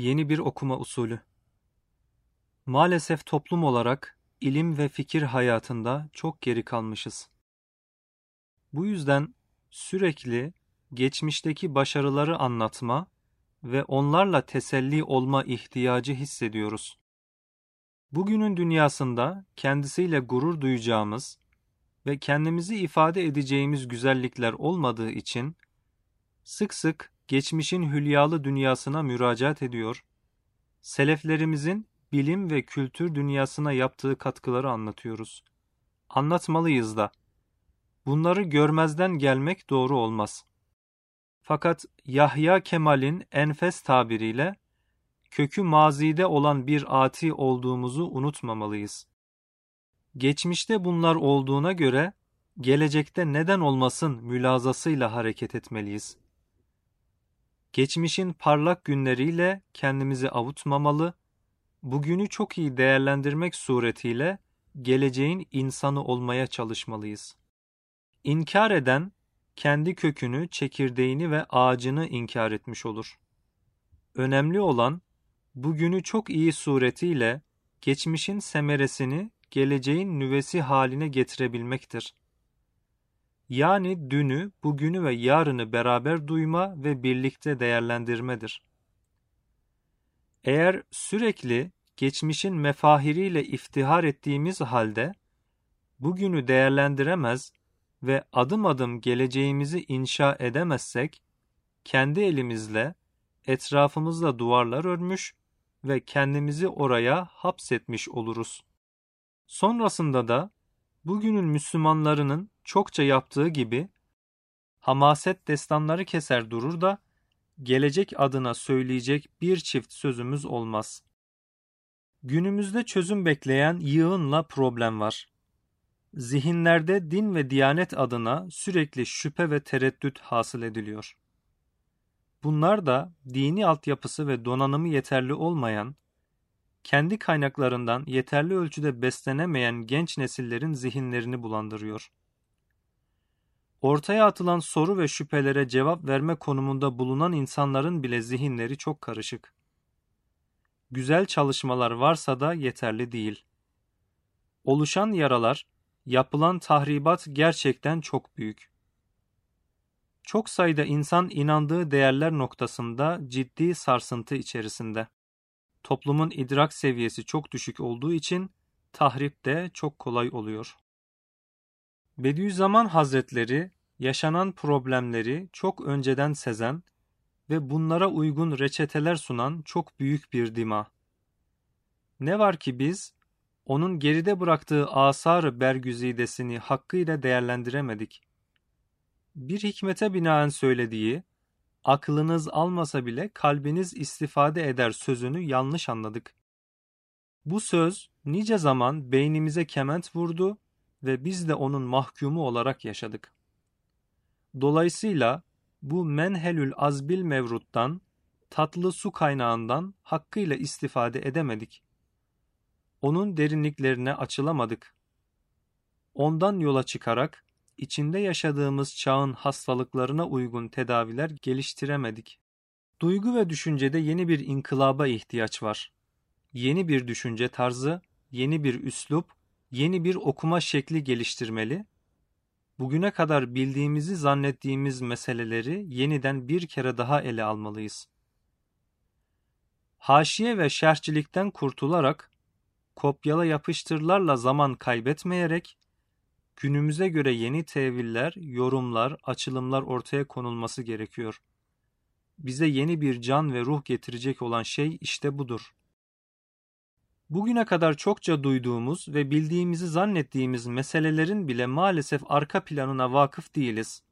Yeni bir okuma usulü. Maalesef toplum olarak ilim ve fikir hayatında çok geri kalmışız. Bu yüzden sürekli geçmişteki başarıları anlatma ve onlarla teselli olma ihtiyacı hissediyoruz. Bugünün dünyasında kendisiyle gurur duyacağımız ve kendimizi ifade edeceğimiz güzellikler olmadığı için sık sık geçmişin hülyalı dünyasına müracaat ediyor, seleflerimizin bilim ve kültür dünyasına yaptığı katkıları anlatıyoruz. Anlatmalıyız da. Bunları görmezden gelmek doğru olmaz. Fakat Yahya Kemal'in enfes tabiriyle kökü mazide olan bir ati olduğumuzu unutmamalıyız. Geçmişte bunlar olduğuna göre gelecekte neden olmasın mülazasıyla hareket etmeliyiz. Geçmişin parlak günleriyle kendimizi avutmamalı, bugünü çok iyi değerlendirmek suretiyle geleceğin insanı olmaya çalışmalıyız. İnkar eden, kendi kökünü, çekirdeğini ve ağacını inkar etmiş olur. Önemli olan, bugünü çok iyi suretiyle geçmişin semeresini geleceğin nüvesi haline getirebilmektir. Yani dünü, bugünü ve yarını beraber duyma ve birlikte değerlendirmedir. Eğer sürekli geçmişin mefahiriyle iftihar ettiğimiz halde bugünü değerlendiremez ve adım adım geleceğimizi inşa edemezsek, kendi elimizle etrafımızda duvarlar örmüş ve kendimizi oraya hapsetmiş oluruz. Sonrasında da bugünün Müslümanlarının çokça yaptığı gibi hamaset destanları keser durur da gelecek adına söyleyecek bir çift sözümüz olmaz. Günümüzde çözüm bekleyen yığınla problem var. Zihinlerde din ve diyanet adına sürekli şüphe ve tereddüt hasıl ediliyor. Bunlar da dini altyapısı ve donanımı yeterli olmayan, kendi kaynaklarından yeterli ölçüde beslenemeyen genç nesillerin zihinlerini bulandırıyor. Ortaya atılan soru ve şüphelere cevap verme konumunda bulunan insanların bile zihinleri çok karışık. Güzel çalışmalar varsa da yeterli değil. Oluşan yaralar, yapılan tahribat gerçekten çok büyük. Çok sayıda insan inandığı değerler noktasında ciddi sarsıntı içerisinde. Toplumun idrak seviyesi çok düşük olduğu için tahrip de çok kolay oluyor. Bediüzzaman Hazretleri yaşanan problemleri çok önceden sezen ve bunlara uygun reçeteler sunan çok büyük bir dima. Ne var ki biz onun geride bıraktığı asar bergüzidesini hakkıyla değerlendiremedik. Bir hikmete binaen söylediği, aklınız almasa bile kalbiniz istifade eder sözünü yanlış anladık. Bu söz nice zaman beynimize kement vurdu ve biz de onun mahkumu olarak yaşadık. Dolayısıyla bu menhelül azbil mevruttan, tatlı su kaynağından hakkıyla istifade edemedik. Onun derinliklerine açılamadık. Ondan yola çıkarak içinde yaşadığımız çağın hastalıklarına uygun tedaviler geliştiremedik. Duygu ve düşüncede yeni bir inkılaba ihtiyaç var. Yeni bir düşünce tarzı, yeni bir üslup, yeni bir okuma şekli geliştirmeli. Bugüne kadar bildiğimizi zannettiğimiz meseleleri yeniden bir kere daha ele almalıyız. Haşiye ve şerhçilikten kurtularak, kopyala yapıştırlarla zaman kaybetmeyerek, günümüze göre yeni teviller, yorumlar, açılımlar ortaya konulması gerekiyor. Bize yeni bir can ve ruh getirecek olan şey işte budur. Bugüne kadar çokça duyduğumuz ve bildiğimizi zannettiğimiz meselelerin bile maalesef arka planına vakıf değiliz.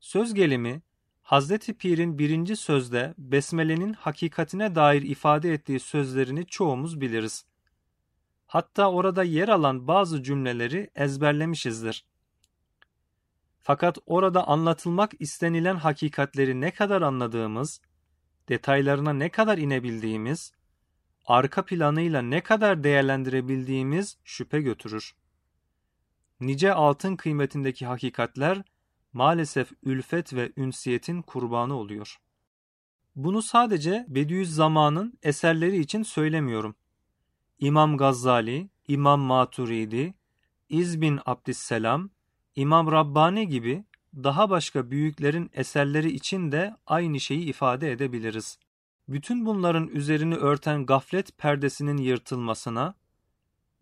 Söz gelimi, Hazreti Pir'in birinci sözde Besmele'nin hakikatine dair ifade ettiği sözlerini çoğumuz biliriz. Hatta orada yer alan bazı cümleleri ezberlemişizdir. Fakat orada anlatılmak istenilen hakikatleri ne kadar anladığımız, detaylarına ne kadar inebildiğimiz, arka planıyla ne kadar değerlendirebildiğimiz şüphe götürür. Nice altın kıymetindeki hakikatler maalesef ülfet ve ünsiyetin kurbanı oluyor. Bunu sadece Bediüzzaman'ın eserleri için söylemiyorum. İmam Gazali, İmam Maturidi, İz bin Abdüsselam, İmam Rabbani gibi daha başka büyüklerin eserleri için de aynı şeyi ifade edebiliriz. Bütün bunların üzerini örten gaflet perdesinin yırtılmasına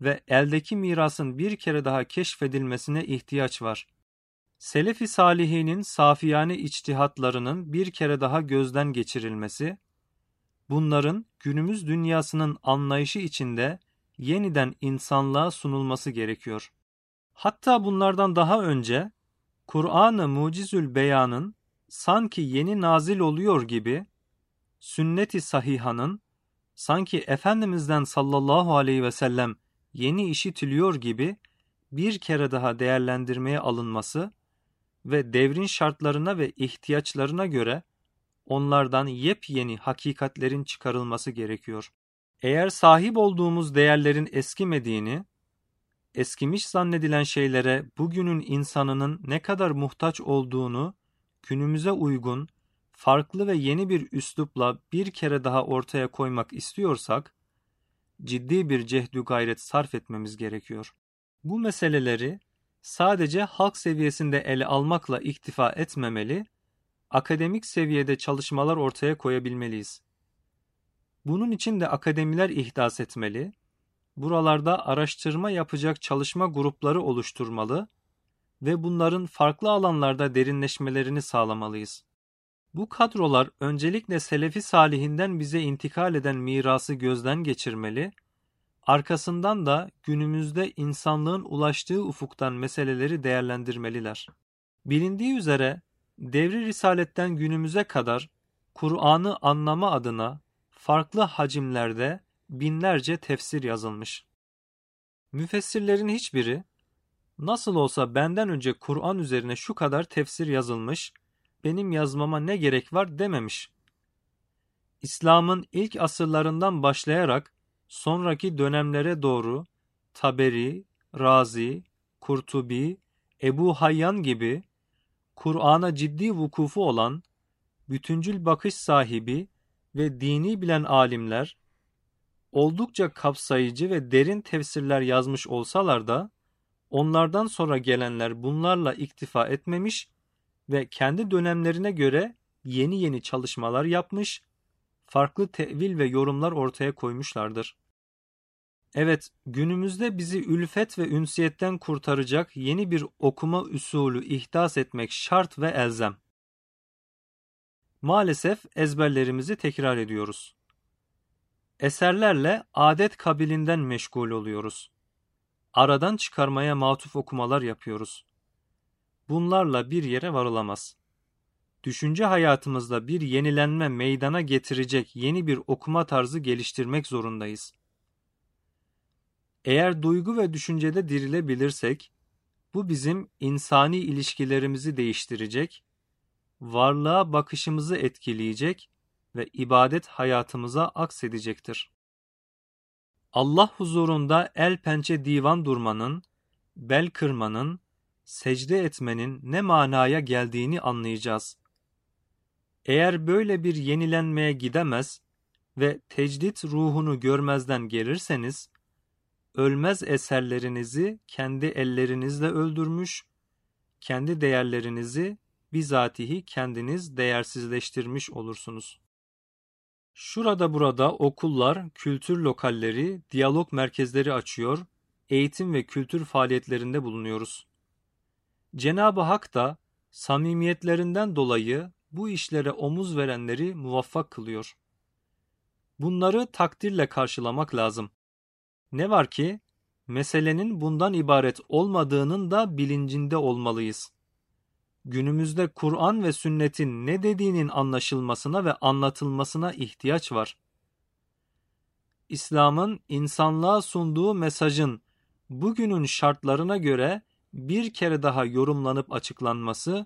ve eldeki mirasın bir kere daha keşfedilmesine ihtiyaç var. Selefi salihinin safiyane içtihatlarının bir kere daha gözden geçirilmesi, bunların günümüz dünyasının anlayışı içinde yeniden insanlığa sunulması gerekiyor. Hatta bunlardan daha önce Kur'an-ı Mucizül Beyan'ın sanki yeni nazil oluyor gibi sünnet-i sahihanın sanki Efendimiz'den sallallahu aleyhi ve sellem yeni işitiliyor gibi bir kere daha değerlendirmeye alınması ve devrin şartlarına ve ihtiyaçlarına göre onlardan yepyeni hakikatlerin çıkarılması gerekiyor. Eğer sahip olduğumuz değerlerin eskimediğini, eskimiş zannedilen şeylere bugünün insanının ne kadar muhtaç olduğunu günümüze uygun, farklı ve yeni bir üslupla bir kere daha ortaya koymak istiyorsak, ciddi bir cehdü gayret sarf etmemiz gerekiyor. Bu meseleleri sadece halk seviyesinde ele almakla iktifa etmemeli, akademik seviyede çalışmalar ortaya koyabilmeliyiz. Bunun için de akademiler ihdas etmeli, buralarda araştırma yapacak çalışma grupları oluşturmalı ve bunların farklı alanlarda derinleşmelerini sağlamalıyız. Bu kadrolar öncelikle Selefi Salihinden bize intikal eden mirası gözden geçirmeli, arkasından da günümüzde insanlığın ulaştığı ufuktan meseleleri değerlendirmeliler. Bilindiği üzere devri risaletten günümüze kadar Kur'an'ı anlama adına farklı hacimlerde binlerce tefsir yazılmış. Müfessirlerin hiçbiri nasıl olsa benden önce Kur'an üzerine şu kadar tefsir yazılmış, benim yazmama ne gerek var dememiş. İslam'ın ilk asırlarından başlayarak sonraki dönemlere doğru Taberi, Razi, Kurtubi, Ebu Hayyan gibi Kur'an'a ciddi vukufu olan, bütüncül bakış sahibi ve dini bilen alimler oldukça kapsayıcı ve derin tefsirler yazmış olsalar da onlardan sonra gelenler bunlarla iktifa etmemiş ve kendi dönemlerine göre yeni yeni çalışmalar yapmış, farklı tevil ve yorumlar ortaya koymuşlardır. Evet, günümüzde bizi ülfet ve ünsiyetten kurtaracak yeni bir okuma usulü ihdas etmek şart ve elzem. Maalesef ezberlerimizi tekrar ediyoruz. Eserlerle adet kabilinden meşgul oluyoruz. Aradan çıkarmaya matuf okumalar yapıyoruz. Bunlarla bir yere varılamaz. Düşünce hayatımızda bir yenilenme meydana getirecek yeni bir okuma tarzı geliştirmek zorundayız. Eğer duygu ve düşüncede dirilebilirsek, bu bizim insani ilişkilerimizi değiştirecek, varlığa bakışımızı etkileyecek ve ibadet hayatımıza aksedecektir. Allah huzurunda el pençe divan durmanın, bel kırmanın, secde etmenin ne manaya geldiğini anlayacağız. Eğer böyle bir yenilenmeye gidemez ve tecdit ruhunu görmezden gelirseniz, ölmez eserlerinizi kendi ellerinizle öldürmüş, kendi değerlerinizi bizatihi kendiniz değersizleştirmiş olursunuz. Şurada burada okullar, kültür lokalleri, diyalog merkezleri açıyor, eğitim ve kültür faaliyetlerinde bulunuyoruz. Cenab-ı Hak da samimiyetlerinden dolayı bu işlere omuz verenleri muvaffak kılıyor. Bunları takdirle karşılamak lazım. Ne var ki meselenin bundan ibaret olmadığının da bilincinde olmalıyız. Günümüzde Kur'an ve sünnetin ne dediğinin anlaşılmasına ve anlatılmasına ihtiyaç var. İslam'ın insanlığa sunduğu mesajın bugünün şartlarına göre bir kere daha yorumlanıp açıklanması,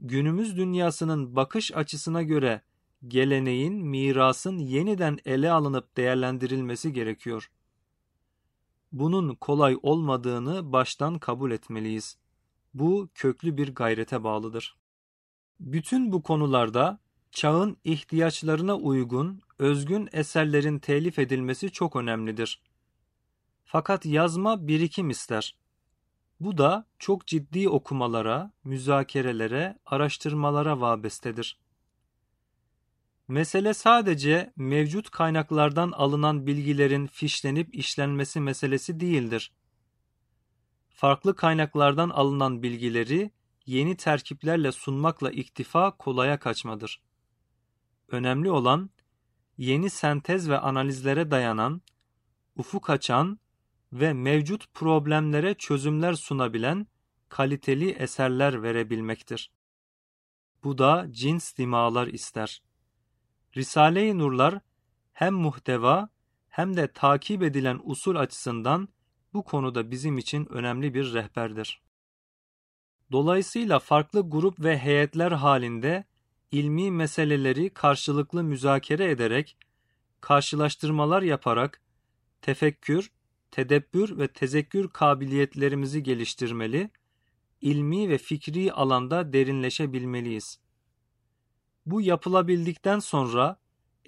günümüz dünyasının bakış açısına göre geleneğin, mirasın yeniden ele alınıp değerlendirilmesi gerekiyor bunun kolay olmadığını baştan kabul etmeliyiz. Bu köklü bir gayrete bağlıdır. Bütün bu konularda çağın ihtiyaçlarına uygun, özgün eserlerin telif edilmesi çok önemlidir. Fakat yazma birikim ister. Bu da çok ciddi okumalara, müzakerelere, araştırmalara vabestedir. Mesele sadece mevcut kaynaklardan alınan bilgilerin fişlenip işlenmesi meselesi değildir. Farklı kaynaklardan alınan bilgileri yeni terkiplerle sunmakla iktifa kolaya kaçmadır. Önemli olan yeni sentez ve analizlere dayanan, ufuk açan ve mevcut problemlere çözümler sunabilen kaliteli eserler verebilmektir. Bu da cins dimalar ister. Risale-i Nurlar hem muhteva hem de takip edilen usul açısından bu konuda bizim için önemli bir rehberdir. Dolayısıyla farklı grup ve heyetler halinde ilmi meseleleri karşılıklı müzakere ederek, karşılaştırmalar yaparak tefekkür, tedebbür ve tezekkür kabiliyetlerimizi geliştirmeli, ilmi ve fikri alanda derinleşebilmeliyiz. Bu yapılabildikten sonra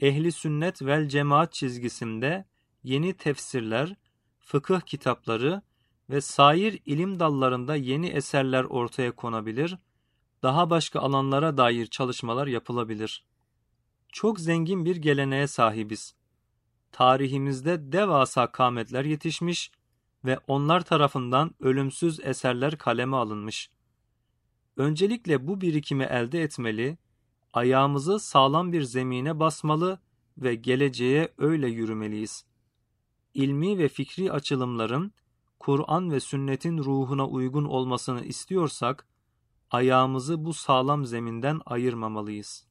ehli sünnet vel cemaat çizgisinde yeni tefsirler, fıkıh kitapları ve sair ilim dallarında yeni eserler ortaya konabilir, daha başka alanlara dair çalışmalar yapılabilir. Çok zengin bir geleneğe sahibiz. Tarihimizde devasa kametler yetişmiş ve onlar tarafından ölümsüz eserler kaleme alınmış. Öncelikle bu birikimi elde etmeli, ayağımızı sağlam bir zemine basmalı ve geleceğe öyle yürümeliyiz. İlmi ve fikri açılımların Kur'an ve sünnetin ruhuna uygun olmasını istiyorsak, ayağımızı bu sağlam zeminden ayırmamalıyız.